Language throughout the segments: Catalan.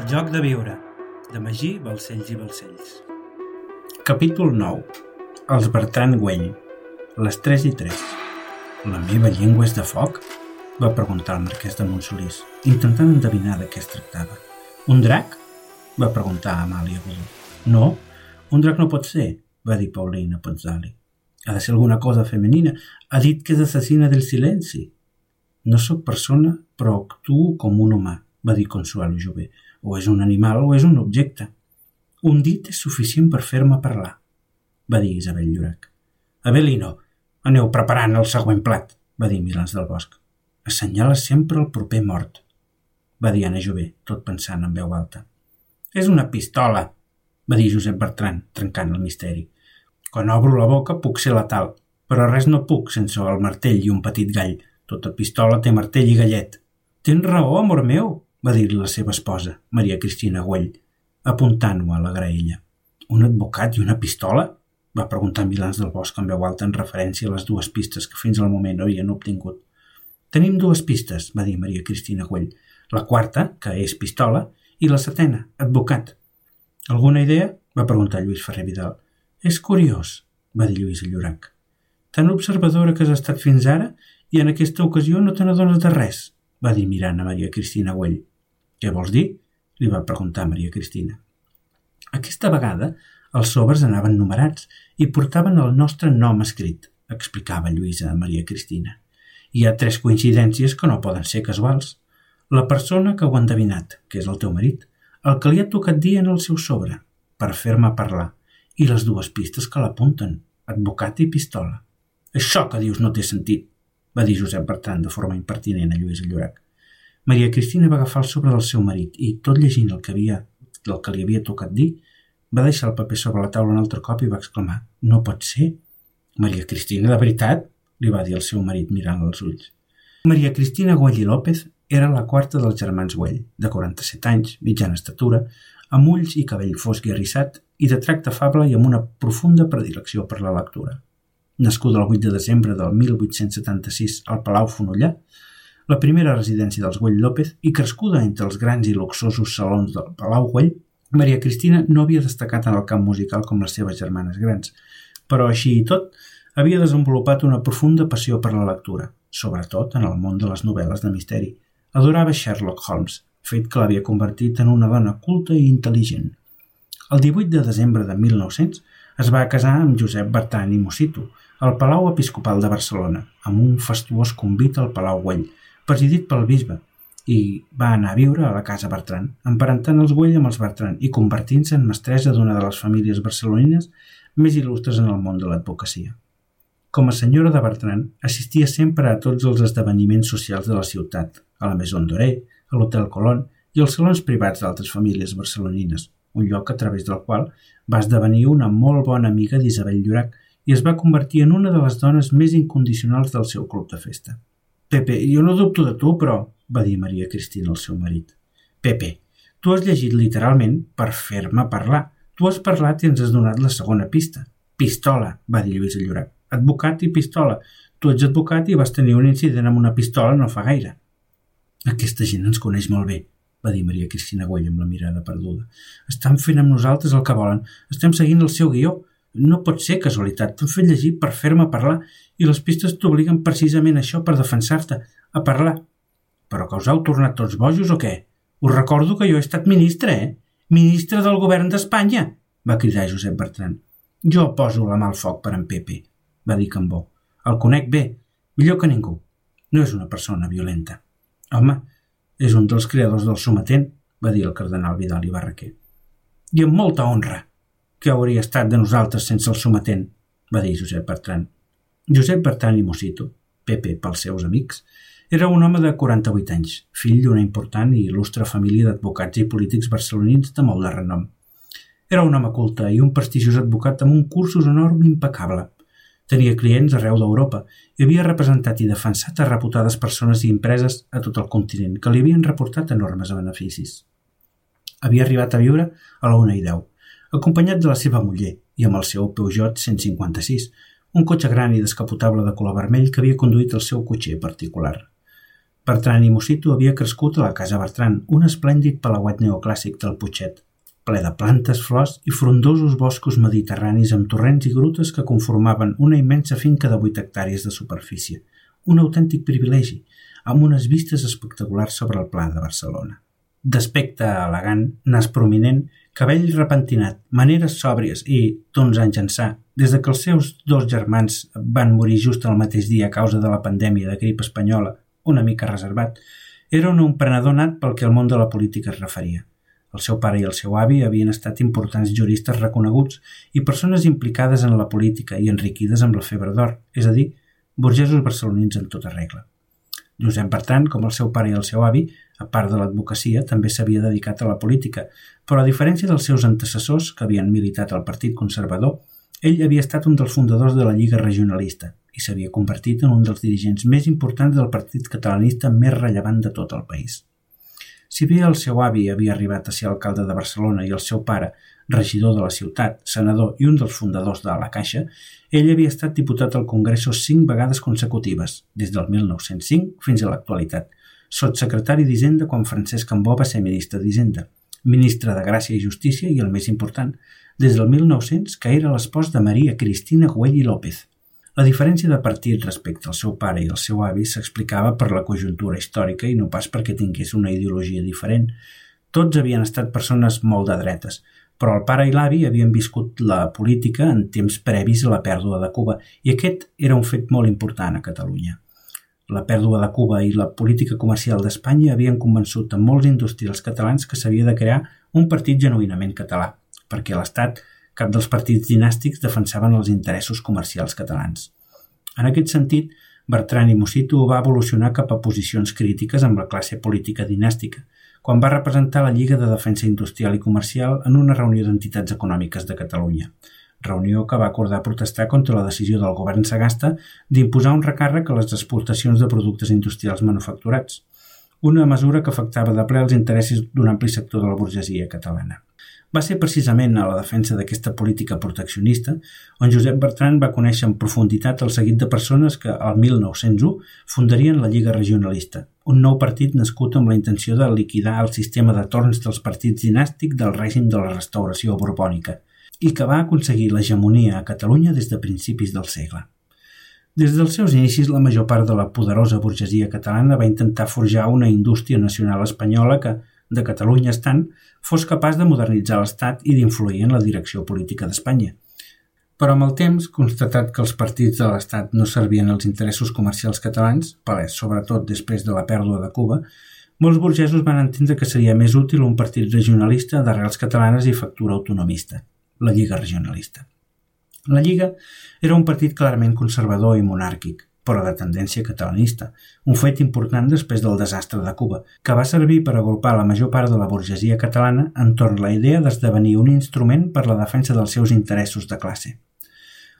El joc de viure, de Magí, Balcells i Balcells. Capítol 9. Els Bertran Güell. Les 3 i 3. La meva llengua és de foc? Va preguntar el marquès de Montsolís, intentant endevinar de què es tractava. Un drac? Va preguntar Amàlia Godó. No, un drac no pot ser, va dir Paulina Pozzali. Ha de ser alguna cosa femenina. Ha dit que és assassina del silenci. No sóc persona, però actuo com un humà, va dir Consuelo Jové o és un animal o és un objecte. Un dit és suficient per fer-me parlar, va dir Isabel Llorac. Abelino, aneu preparant el següent plat, va dir Milans del Bosc. Assenyala sempre el proper mort, va dir Anna Jové, tot pensant en veu alta. És una pistola, va dir Josep Bertran, trencant el misteri. Quan obro la boca puc ser letal, però res no puc sense el martell i un petit gall. Tota pistola té martell i gallet. Tens raó, amor meu, va dir-li la seva esposa, Maria Cristina Güell, apuntant-ho a la graella. Un advocat i una pistola? va preguntar Milans del Bosc en veu alta en referència a les dues pistes que fins al moment havien obtingut. Tenim dues pistes, va dir Maria Cristina Güell. La quarta, que és pistola, i la setena, advocat. Alguna idea? va preguntar Lluís Ferrer Vidal. És curiós, va dir Lluís Llorac. Tan observadora que has estat fins ara i en aquesta ocasió no te n'adones de res, va dir mirant a Maria Cristina Güell. Què vols dir? li va preguntar Maria Cristina. Aquesta vegada els sobres anaven numerats i portaven el nostre nom escrit, explicava Lluïsa a Maria Cristina. Hi ha tres coincidències que no poden ser casuals. La persona que ho ha endevinat, que és el teu marit, el que li ha tocat dir en el seu sobre, per fer-me parlar, i les dues pistes que l'apunten, advocat i pistola. Això que dius no té sentit, va dir Josep Bertran de forma impertinent a Lluís Llorac. Maria Cristina va agafar el sobre del seu marit i, tot llegint el que, havia, el que li havia tocat dir, va deixar el paper sobre la taula un altre cop i va exclamar «No pot ser!» «Maria Cristina, de veritat?» li va dir el seu marit mirant als ulls. Maria Cristina Güell i López era la quarta dels germans Güell, de 47 anys, mitjana estatura, amb ulls i cabell fosc i arrissat i de tracte afable i amb una profunda predilecció per la lectura. Nascuda el 8 de desembre del 1876 al Palau Fonollar, la primera residència dels Güell López i crescuda entre els grans i luxosos salons del Palau Güell, Maria Cristina no havia destacat en el camp musical com les seves germanes grans, però així i tot havia desenvolupat una profunda passió per la lectura, sobretot en el món de les novel·les de misteri. Adorava Sherlock Holmes, fet que l'havia convertit en una dona culta i intel·ligent. El 18 de desembre de 1900 es va casar amb Josep Bertran i Mosito, al Palau Episcopal de Barcelona, amb un fastuós convit al Palau Güell, presidit pel bisbe, i va anar a viure a la casa Bertran, emparentant els Güell amb els Bertran i convertint-se en mestressa d'una de les famílies barcelonines més il·lustres en el món de l'advocacia. Com a senyora de Bertran, assistia sempre a tots els esdeveniments socials de la ciutat, a la Maison Doré, a l'Hotel Colón i als salons privats d'altres famílies barcelonines, un lloc a través del qual va esdevenir una molt bona amiga d'Isabel Llorac i es va convertir en una de les dones més incondicionals del seu club de festa. Pepe, jo no dubto de tu, però, va dir Maria Cristina al seu marit. Pepe, tu has llegit literalment per fer-me parlar. Tu has parlat i ens has donat la segona pista. Pistola, va dir Lluís Llorac. Advocat i pistola. Tu ets advocat i vas tenir un incident amb una pistola no fa gaire. Aquesta gent ens coneix molt bé, va dir Maria Cristina Güell amb la mirada perduda. Estan fent amb nosaltres el que volen. Estem seguint el seu guió. No pot ser casualitat. T'han fet llegir per fer-me parlar i les pistes t'obliguen precisament a això per defensar-te, a parlar. Però que us heu tornat tots bojos o què? Us recordo que jo he estat ministre, eh? Ministre del govern d'Espanya, va cridar Josep Bertran. Jo poso la mà al foc per en Pepe, va dir Cambó. El conec bé, millor que ningú. No és una persona violenta. Home, és un dels creadors del sometent, va dir el cardenal Vidal i Barraquer. I amb molta honra. Què hauria estat de nosaltres sense el sometent? va dir Josep Bertran. Josep Bertran i Mosito, Pepe pels seus amics, era un home de 48 anys, fill d'una important i il·lustre família d'advocats i polítics barcelonins de molt de renom. Era un home culte i un prestigiós advocat amb un cursos enorme impecable. Tenia clients arreu d'Europa i havia representat i defensat a reputades persones i empreses a tot el continent que li havien reportat enormes beneficis. Havia arribat a viure a la una i deu, acompanyat de la seva muller i amb el seu Peugeot 156, un cotxe gran i descapotable de color vermell que havia conduït el seu cotxer particular. Bertran i Mosito havia crescut a la Casa Bertran, un esplèndid palauet neoclàssic del Puigset, ple de plantes, flors i frondosos boscos mediterranis amb torrents i grutes que conformaven una immensa finca de 8 hectàrees de superfície, un autèntic privilegi, amb unes vistes espectaculars sobre el pla de Barcelona. D'aspecte elegant, nas prominent, cabell repentinat, maneres sòbries i, d'uns anys ençà, des de que els seus dos germans van morir just el mateix dia a causa de la pandèmia de grip espanyola, una mica reservat, era un emprenedor nat pel que el món de la política es referia. El seu pare i el seu avi havien estat importants juristes reconeguts i persones implicades en la política i enriquides amb la febre d'or, és a dir, burgesos barcelonins en tota regla. Josep Bertran, com el seu pare i el seu avi, a part de l'advocacia, també s'havia dedicat a la política, però a diferència dels seus antecessors, que havien militat al Partit Conservador, ell havia estat un dels fundadors de la Lliga Regionalista i s'havia convertit en un dels dirigents més importants del partit catalanista més rellevant de tot el país. Si bé el seu avi havia arribat a ser alcalde de Barcelona i el seu pare, regidor de la ciutat, senador i un dels fundadors de la Caixa, ell havia estat diputat al Congreso cinc vegades consecutives, des del 1905 fins a l'actualitat, sotssecretari d'Hisenda quan Francesc Cambó va ser ministre d'Hisenda, ministre de Gràcia i Justícia i, el més important, des del 1900 que era l'espòs de Maria Cristina Güell i López, la diferència de partit respecte al seu pare i el seu avi s'explicava per la conjuntura històrica i no pas perquè tingués una ideologia diferent. Tots havien estat persones molt de dretes, però el pare i l'avi havien viscut la política en temps previs a la pèrdua de Cuba i aquest era un fet molt important a Catalunya. La pèrdua de Cuba i la política comercial d'Espanya havien convençut a molts industrials catalans que s'havia de crear un partit genuïnament català, perquè l'Estat cap dels partits dinàstics defensaven els interessos comercials catalans. En aquest sentit, Bertran i Mosito va evolucionar cap a posicions crítiques amb la classe política dinàstica, quan va representar la Lliga de Defensa Industrial i Comercial en una reunió d'entitats econòmiques de Catalunya, reunió que va acordar protestar contra la decisió del govern Sagasta d'imposar un recàrrec a les exportacions de productes industrials manufacturats, una mesura que afectava de ple els interessos d'un ampli sector de la burgesia catalana. Va ser precisament a la defensa d'aquesta política proteccionista on Josep Bertran va conèixer en profunditat el seguit de persones que, al 1901, fundarien la Lliga Regionalista, un nou partit nascut amb la intenció de liquidar el sistema de torns dels partits dinàstics del règim de la restauració borbònica i que va aconseguir l'hegemonia a Catalunya des de principis del segle. Des dels seus inicis, la major part de la poderosa burgesia catalana va intentar forjar una indústria nacional espanyola que, de Catalunya estant, fos capaç de modernitzar l'Estat i d'influir en la direcció política d'Espanya. Però amb el temps, constatat que els partits de l'Estat no servien als interessos comercials catalans, palès sobretot després de la pèrdua de Cuba, molts burgesos van entendre que seria més útil un partit regionalista d'arrels catalanes i factura autonomista, la Lliga Regionalista. La Lliga era un partit clarament conservador i monàrquic, però de tendència catalanista, un fet important després del desastre de Cuba, que va servir per agrupar la major part de la burgesia catalana entorn la idea d'esdevenir un instrument per la defensa dels seus interessos de classe.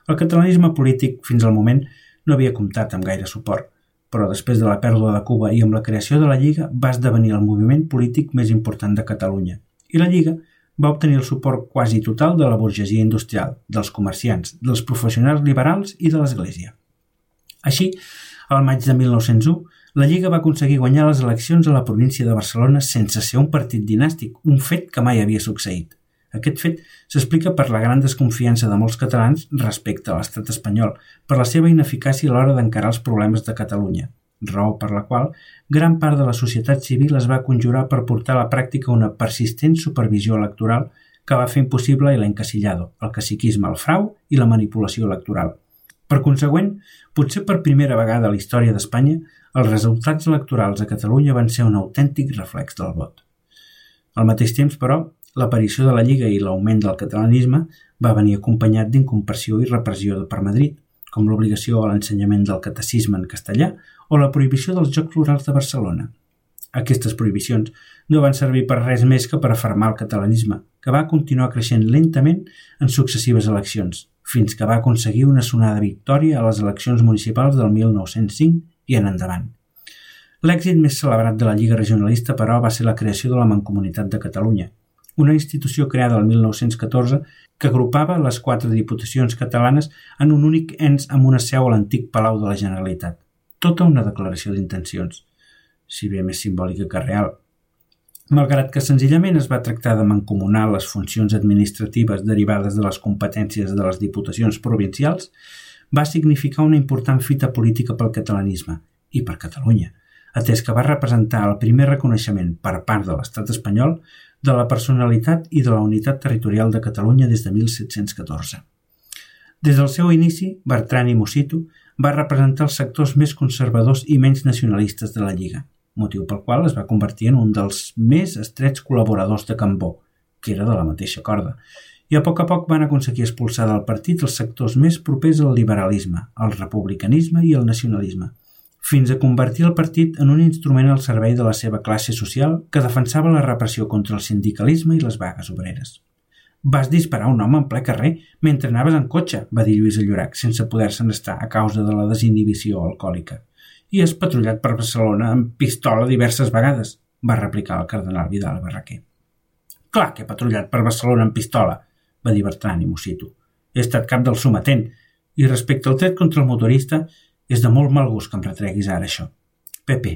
El catalanisme polític, fins al moment, no havia comptat amb gaire suport, però després de la pèrdua de Cuba i amb la creació de la Lliga va esdevenir el moviment polític més important de Catalunya, i la Lliga va obtenir el suport quasi total de la burgesia industrial, dels comerciants, dels professionals liberals i de l'Església. Així, al maig de 1901, la Lliga va aconseguir guanyar les eleccions a la província de Barcelona sense ser un partit dinàstic, un fet que mai havia succeït. Aquest fet s'explica per la gran desconfiança de molts catalans respecte a l'estat espanyol, per la seva ineficàcia a l'hora d'encarar els problemes de Catalunya, raó per la qual gran part de la societat civil es va conjurar per portar a la pràctica una persistent supervisió electoral que va fer impossible l'encasillado, el caciquisme, el frau i la manipulació electoral. Per consegüent, potser per primera vegada a la història d'Espanya, els resultats electorals a Catalunya van ser un autèntic reflex del vot. Al mateix temps, però, l'aparició de la Lliga i l'augment del catalanisme va venir acompanyat d'incompressió i repressió per Madrid, com l'obligació a l'ensenyament del catecisme en castellà o la prohibició dels Jocs Florals de Barcelona. Aquestes prohibicions no van servir per res més que per afermar el catalanisme, que va continuar creixent lentament en successives eleccions, fins que va aconseguir una sonada victòria a les eleccions municipals del 1905 i en endavant. L'èxit més celebrat de la Lliga Regionalista, però, va ser la creació de la Mancomunitat de Catalunya, una institució creada el 1914 que agrupava les quatre diputacions catalanes en un únic ens amb una seu a l'antic Palau de la Generalitat. Tota una declaració d'intencions. Si bé més simbòlica que real. Malgrat que senzillament es va tractar de mancomunar les funcions administratives derivades de les competències de les diputacions provincials, va significar una important fita política pel catalanisme i per Catalunya, atès que va representar el primer reconeixement per part de l'estat espanyol de la personalitat i de la unitat territorial de Catalunya des de 1714. Des del seu inici, Bertran i Mosito va representar els sectors més conservadors i menys nacionalistes de la Lliga, motiu pel qual es va convertir en un dels més estrets col·laboradors de Cambó, que era de la mateixa corda, i a poc a poc van aconseguir expulsar del partit els sectors més propers al liberalisme, al republicanisme i al nacionalisme, fins a convertir el partit en un instrument al servei de la seva classe social que defensava la repressió contra el sindicalisme i les vagues obreres. Vas disparar un home en ple carrer mentre anaves en cotxe, va dir Lluís Llorac, sense poder-se'n estar a causa de la desinhibició alcohòlica i has patrullat per Barcelona amb pistola diverses vegades, va replicar el cardenal Vidal Barraquer. Clar que he patrullat per Barcelona amb pistola, va dir Bertran i Mosito. He estat cap del sometent, i respecte al tret contra el motorista, és de molt mal gust que em retreguis ara això. Pepe,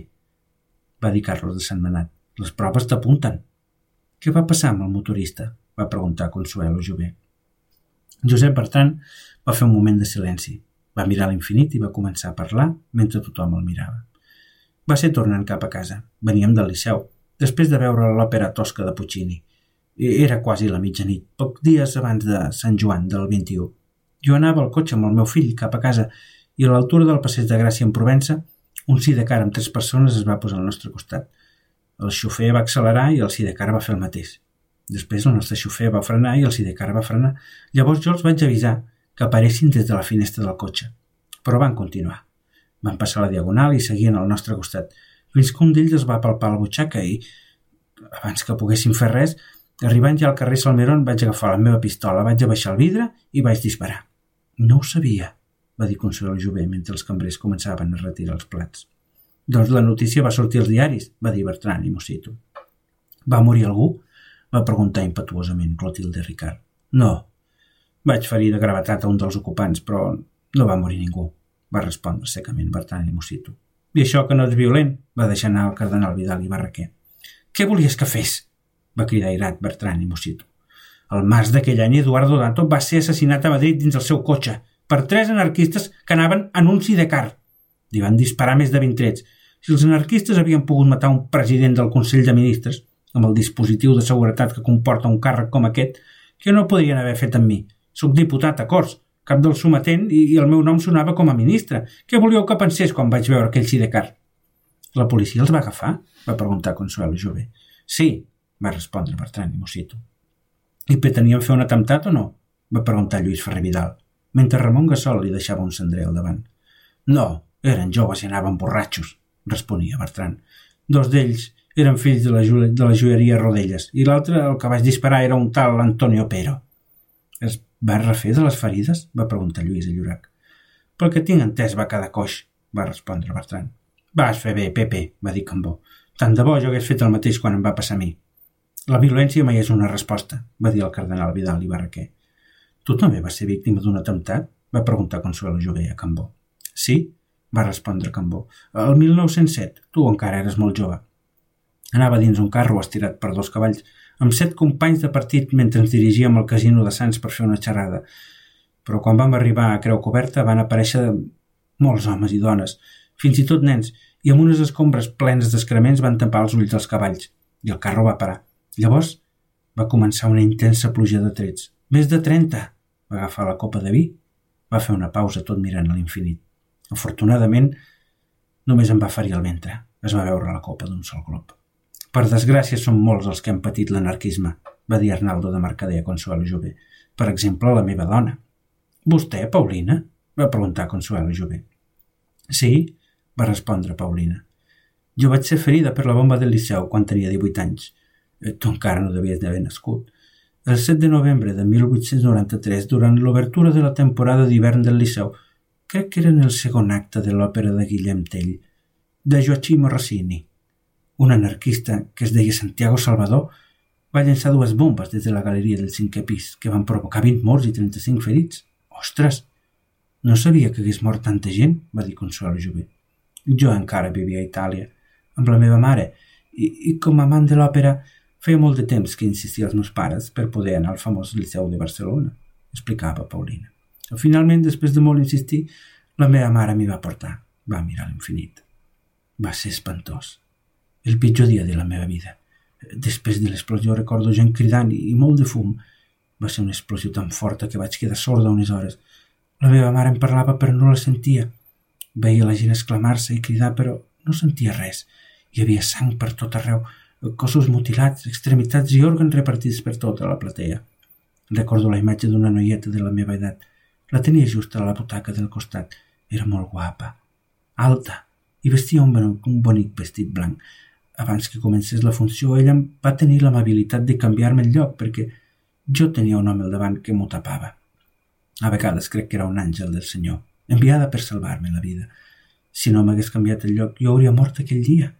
va dir Carlos de Sant Manat, les proves t'apunten. Què va passar amb el motorista? va preguntar Consuelo Jové. Josep Bertran va fer un moment de silenci. Va mirar a l'infinit i va començar a parlar mentre tothom el mirava. Va ser tornant cap a casa. Veníem del Liceu, després de veure l'òpera tosca de Puccini. Era quasi la mitjanit, poc dies abans de Sant Joan del 21. Jo anava al cotxe amb el meu fill cap a casa i a l'altura del passeig de Gràcia en Provença, un sidecar amb tres persones es va posar al nostre costat. El xofer va accelerar i el sidecar va fer el mateix. Després el nostre xofer va frenar i el sidecar va frenar. Llavors jo els vaig avisar que aparessin des de la finestra del cotxe. Però van continuar. Van passar la diagonal i seguien al nostre costat, fins que un d'ells es va palpar la butxaca i, abans que poguéssim fer res, arribant ja al carrer Salmeron vaig agafar la meva pistola, vaig abaixar el vidre i vaig disparar. No ho sabia, va dir Consuelo Jové mentre els cambrers començaven a retirar els plats. Doncs la notícia va sortir als diaris, va dir Bertran i Mosito. Va morir algú? va preguntar impetuosament Clotilde Ricard. No, vaig ferir de gravetat a un dels ocupants, però no va morir ningú, va respondre secament Bertran i Mosito. I això que no ets violent, va deixar anar el cardenal Vidal i Barraquer. Què volies que fes? va cridar irat Bertran i Mosito. El març d'aquell any Eduardo Dato va ser assassinat a Madrid dins el seu cotxe per tres anarquistes que anaven en un sidecar. Li van disparar més de 20 trets. Si els anarquistes havien pogut matar un president del Consell de Ministres, amb el dispositiu de seguretat que comporta un càrrec com aquest, que no podrien haver fet amb mi? Soc diputat a Corts, cap del sometent, i, i el meu nom sonava com a ministre. Què volíeu que pensés quan vaig veure aquell sidecar? La policia els va agafar? va preguntar Consuelo Jové. Sí, va respondre Bertran i Mosito. I pretenien fer un atemptat o no? va preguntar Lluís Ferrer Vidal, mentre Ramon Gassol li deixava un cendrer al davant. No, eren joves i anaven borratxos, responia Bertran. Dos d'ells eren fills de la, de la joieria Rodelles i l'altre, el que vaig disparar, era un tal Antonio Pero. Es Vas refer de les ferides? va preguntar Lluís a Llorac. Pel que tinc entès va quedar coix, va respondre Bertran. Vas fer bé, Pepe, va dir Cambó. Tant de bo jo hagués fet el mateix quan em va passar a mi. La violència mai és una resposta, va dir el cardenal Vidal i Barraquer. Tu també vas ser víctima d'un atemptat? va preguntar Consuelo Jové a Cambó. Sí, va respondre Cambó. El 1907, tu encara eres molt jove. Anava dins un carro estirat per dos cavalls amb set companys de partit mentre ens dirigíem al casino de Sants per fer una xerrada. Però quan vam arribar a Creu Coberta van aparèixer molts homes i dones, fins i tot nens, i amb unes escombres plenes d'excrements van tapar els ulls dels cavalls, i el carro va parar. Llavors va començar una intensa pluja de trets. Més de trenta! Va agafar la copa de vi, va fer una pausa tot mirant a l'infinit. Afortunadament, només em va ferir el ventre. Es va veure la copa d'un sol glob. Per desgràcia són molts els que han patit l'anarquisme, va dir Arnaldo de Mercader a Consuelo Jové. Per exemple, la meva dona. Vostè, Paulina? va preguntar Consuelo Jové. Sí, va respondre Paulina. Jo vaig ser ferida per la bomba del Liceu quan tenia 18 anys. Eh, tu encara no devies d'haver nascut. El 7 de novembre de 1893, durant l'obertura de la temporada d'hivern del Liceu, crec que era en el segon acte de l'òpera de Guillem Tell, de Joachim Rossini, un anarquista que es deia Santiago Salvador va llançar dues bombes des de la galeria del cinquè pis que van provocar 20 morts i 35 ferits. Ostres! No sabia que hagués mort tanta gent, va dir Consuelo Jové. Jo encara vivia a Itàlia. amb la meva mare i, i com a amant de l'òpera feia molt de temps que insistia als meus pares per poder anar al famós Liceu de Barcelona, explicava Paulina. Finalment, després de molt insistir, la meva mare m'hi va portar. Va mirar l'infinit. Va ser espantós. El pitjor dia de la meva vida. Després de l'explosió recordo gent cridant i, molt de fum. Va ser una explosió tan forta que vaig quedar sorda unes hores. La meva mare em parlava però no la sentia. Veia la gent exclamar-se i cridar però no sentia res. Hi havia sang per tot arreu, cossos mutilats, extremitats i òrgans repartits per tota la platea. Recordo la imatge d'una noieta de la meva edat. La tenia just a la butaca del costat. Era molt guapa, alta, i vestia un, un bonic vestit blanc. Abans que comencés la funció, ella va tenir l'amabilitat de canviar-me el lloc perquè jo tenia un home al davant que m'ho tapava. A vegades crec que era un àngel del Senyor, enviada per salvar-me la vida. Si no m'hagués canviat el lloc, jo hauria mort aquell dia.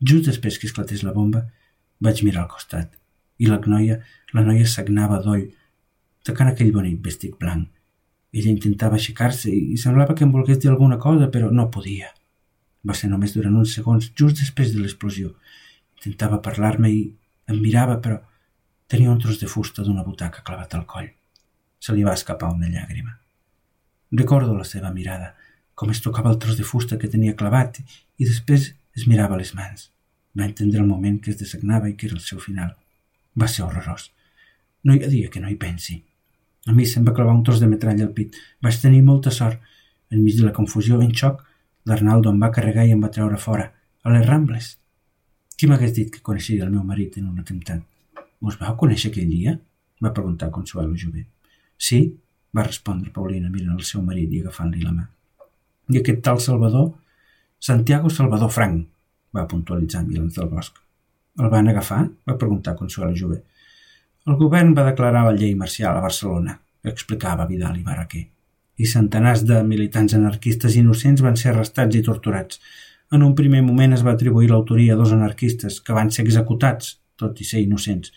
Just després que esclatés la bomba, vaig mirar al costat i la noia, la noia sagnava d'oll, tocant aquell bonic vestit blanc. Ella intentava aixecar-se i semblava que em volgués dir alguna cosa, però no podia. Va ser només durant uns segons, just després de l'explosió. Intentava parlar-me i em mirava, però tenia un tros de fusta d'una butaca clavat al coll. Se li va escapar una llàgrima. Recordo la seva mirada, com es tocava el tros de fusta que tenia clavat i després es mirava les mans. Va entendre el moment que es desagnava i que era el seu final. Va ser horrorós. No hi ha dia que no hi pensi. A mi se'm va clavar un tros de metralla al pit. Vaig tenir molta sort. Enmig de la confusió, en xoc, l'Arnaldo em va carregar i em va treure fora, a les Rambles. Qui m'hagués dit que coneixia el meu marit en un atemptat? Us vau conèixer aquell dia? va preguntar Consuelo Jové. Sí, va respondre Paulina mirant el seu marit i agafant-li la mà. I aquest tal Salvador? Santiago Salvador Frank, va puntualitzar Milans del Bosc. El van agafar? va preguntar Consuelo Jové. El govern va declarar la llei marcial a Barcelona, explicava Vidal i Barraquer, i centenars de militants anarquistes innocents van ser arrestats i torturats. En un primer moment es va atribuir l'autoria a dos anarquistes que van ser executats, tot i ser innocents.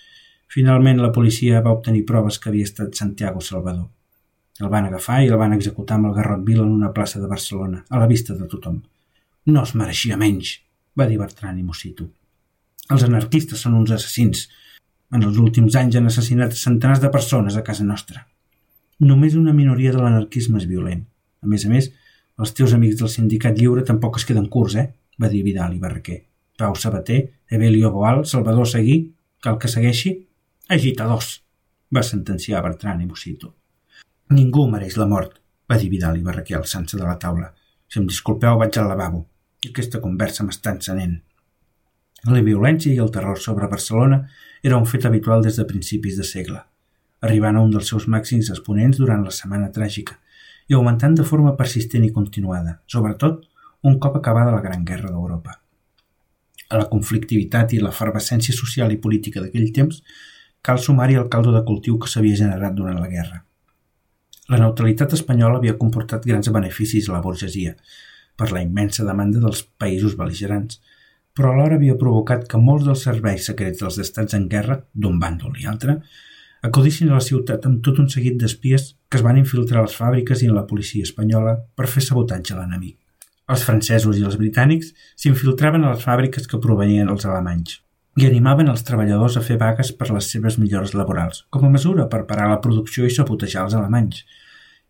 Finalment, la policia va obtenir proves que havia estat Santiago Salvador. El van agafar i el van executar amb el garrot vil en una plaça de Barcelona, a la vista de tothom. No es mereixia menys, va dir Bertran i Mosito. Els anarquistes són uns assassins, en els últims anys han assassinat centenars de persones a casa nostra. Només una minoria de l'anarquisme és violent. A més a més, els teus amics del sindicat lliure tampoc es queden curts, eh? va dir Vidal i Barraquer. Pau Sabater, Evelio Boal, Salvador Seguí, cal que segueixi? Agitadors, va sentenciar Bertran i Mosito. Ningú mereix la mort, va dir Vidal i Barraquer alçant-se de la taula. Si em disculpeu, vaig al lavabo. Aquesta conversa m'està encenent. La violència i el terror sobre Barcelona era un fet habitual des de principis de segle, arribant a un dels seus màxims exponents durant la Setmana Tràgica i augmentant de forma persistent i continuada, sobretot un cop acabada la Gran Guerra d'Europa. A la conflictivitat i l'efervescència social i política d'aquell temps cal sumar-hi el caldo de cultiu que s'havia generat durant la guerra. La neutralitat espanyola havia comportat grans beneficis a la burgesia, per la immensa demanda dels països beligerants, però alhora havia provocat que molts dels serveis secrets dels estats en guerra, d'un bàndol i altre, acudissin a la ciutat amb tot un seguit d'espies que es van infiltrar a les fàbriques i en la policia espanyola per fer sabotatge a l'enemic. Els francesos i els britànics s'infiltraven a les fàbriques que provenien els alemanys i animaven els treballadors a fer vagues per les seves millores laborals, com a mesura per parar la producció i sabotejar els alemanys.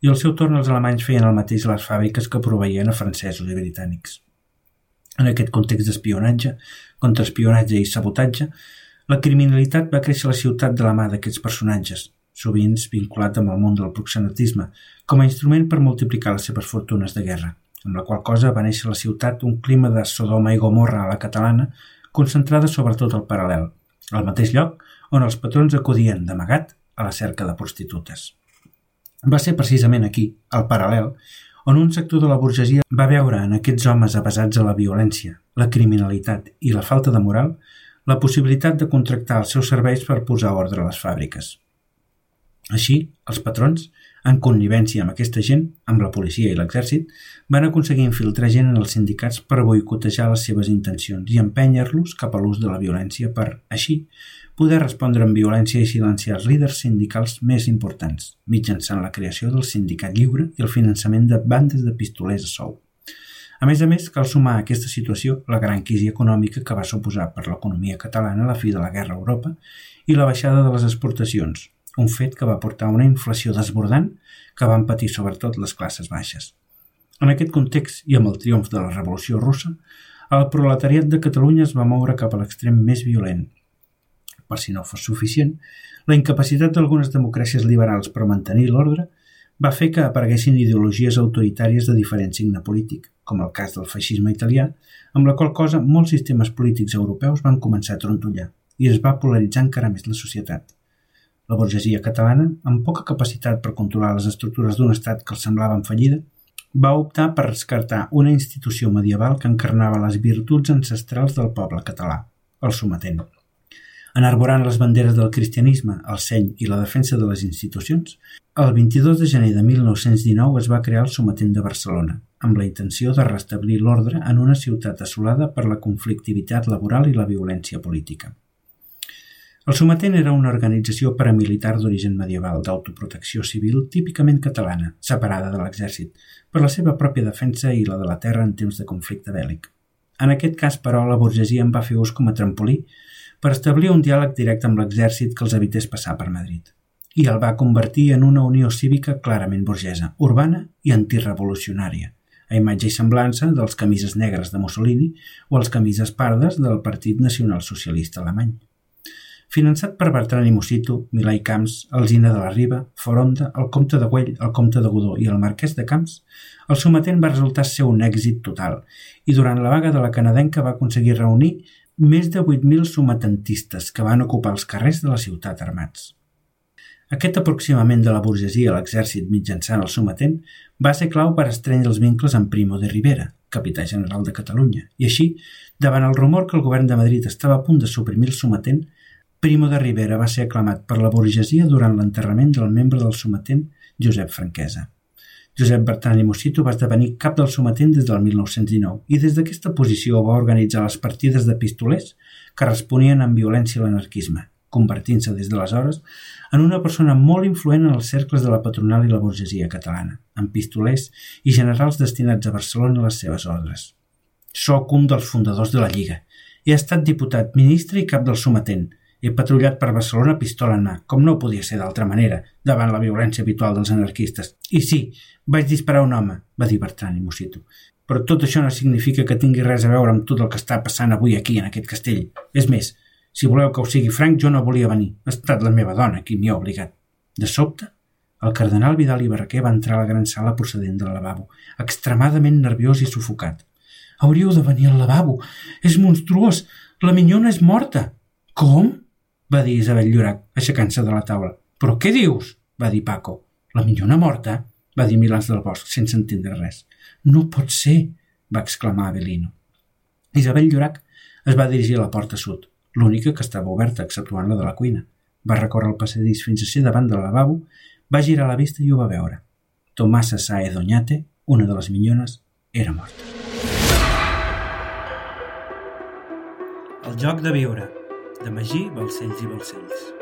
I al seu torn els alemanys feien el mateix a les fàbriques que proveien a francesos i britànics. En aquest context d'espionatge, contraespionatge i sabotatge, la criminalitat va créixer a la ciutat de la mà d'aquests personatges, sovint vinculat amb el món del proxenetisme, com a instrument per multiplicar les seves fortunes de guerra, amb la qual cosa va néixer a la ciutat un clima de Sodoma i Gomorra a la catalana, concentrada sobretot al paral·lel, al mateix lloc on els patrons acudien d'amagat a la cerca de prostitutes. Va ser precisament aquí, al paral·lel, on un sector de la burgesia va veure en aquests homes avasats a la violència, la criminalitat i la falta de moral la possibilitat de contractar els seus serveis per posar ordre a les fàbriques. Així, els patrons, en connivència amb aquesta gent, amb la policia i l'exèrcit, van aconseguir infiltrar gent en els sindicats per boicotejar les seves intencions i empènyer-los cap a l'ús de la violència per, així, poder respondre amb violència i silenciar els líders sindicals més importants, mitjançant la creació del sindicat lliure i el finançament de bandes de pistolers a sou. A més a més, cal sumar a aquesta situació la gran crisi econòmica que va suposar per l'economia catalana la fi de la guerra a Europa i la baixada de les exportacions, un fet que va portar a una inflació desbordant que van patir sobretot les classes baixes. En aquest context i amb el triomf de la Revolució Russa, el proletariat de Catalunya es va moure cap a l'extrem més violent. Per si no fos suficient, la incapacitat d'algunes democràcies liberals per mantenir l'ordre va fer que apareguessin ideologies autoritàries de diferent signe polític, com el cas del feixisme italià, amb la qual cosa molts sistemes polítics europeus van començar a trontollar i es va polaritzar encara més la societat. La burgesia catalana, amb poca capacitat per controlar les estructures d'un estat que els semblava en fallida, va optar per rescatar una institució medieval que encarnava les virtuts ancestrals del poble català, el sometent. Enarborant les banderes del cristianisme, el seny i la defensa de les institucions, el 22 de gener de 1919 es va crear el Sometent de Barcelona, amb la intenció de restablir l'ordre en una ciutat assolada per la conflictivitat laboral i la violència política. El Sometent era una organització paramilitar d'origen medieval d'autoprotecció civil típicament catalana, separada de l'exèrcit, per la seva pròpia defensa i la de la terra en temps de conflicte bèl·lic. En aquest cas, però, la burgesia en va fer ús com a trampolí per establir un diàleg directe amb l'exèrcit que els evités passar per Madrid i el va convertir en una unió cívica clarament burgesa, urbana i antirevolucionària, a imatge i semblança dels camises negres de Mussolini o els camises pardes del Partit Nacional Socialista Alemany. Finançat per Bertran i Mosito, Milà i Camps, Alzina de la Riba, Foronda, el comte de Güell, el comte de Godó i el marquès de Camps, el sometent va resultar ser un èxit total i durant la vaga de la canadenca va aconseguir reunir més de 8.000 sometentistes que van ocupar els carrers de la ciutat armats. Aquest aproximament de la burgesia a l'exèrcit mitjançant el sometent va ser clau per estrenyar els vincles amb Primo de Rivera, capità general de Catalunya, i així, davant el rumor que el govern de Madrid estava a punt de suprimir el sometent, Primo de Rivera va ser aclamat per la burgesia durant l'enterrament del membre del sometent Josep Franquesa. Josep Bertran i Mosito va esdevenir cap del sometent des del 1919 i des d'aquesta posició va organitzar les partides de pistolers que responien amb violència a l'anarquisme, convertint-se des d'aleshores en una persona molt influent en els cercles de la patronal i la burgesia catalana, amb pistolers i generals destinats a Barcelona a les seves ordres. Soc un dels fundadors de la Lliga. He estat diputat, ministre i cap del sometent, he patrullat per Barcelona pistola en mà, com no podia ser d'altra manera, davant la violència habitual dels anarquistes. I sí, vaig disparar un home, va dir Bertran i Mosito. Però tot això no significa que tingui res a veure amb tot el que està passant avui aquí, en aquest castell. És més, si voleu que ho sigui franc, jo no volia venir. Ha estat la meva dona qui m'hi ha obligat. De sobte, el cardenal Vidal i Barraquer va entrar a la gran sala procedent del lavabo, extremadament nerviós i sufocat. Hauríeu de venir al lavabo. És monstruós. La minyona és morta. Com? va dir Isabel Llorac, aixecant-se de la taula. Però què dius? va dir Paco. La minyona morta? va dir Milans del Bosc, sense entendre res. No pot ser, va exclamar Avelino. Isabel Llorac es va dirigir a la porta sud, l'única que estava oberta, exceptuant la de la cuina. Va recórrer el passadís fins a ser davant del lavabo, va girar la vista i ho va veure. Tomasa Sae Doñate, una de les minyones, era morta. El joc de viure de Magí, Balcells i Balcells.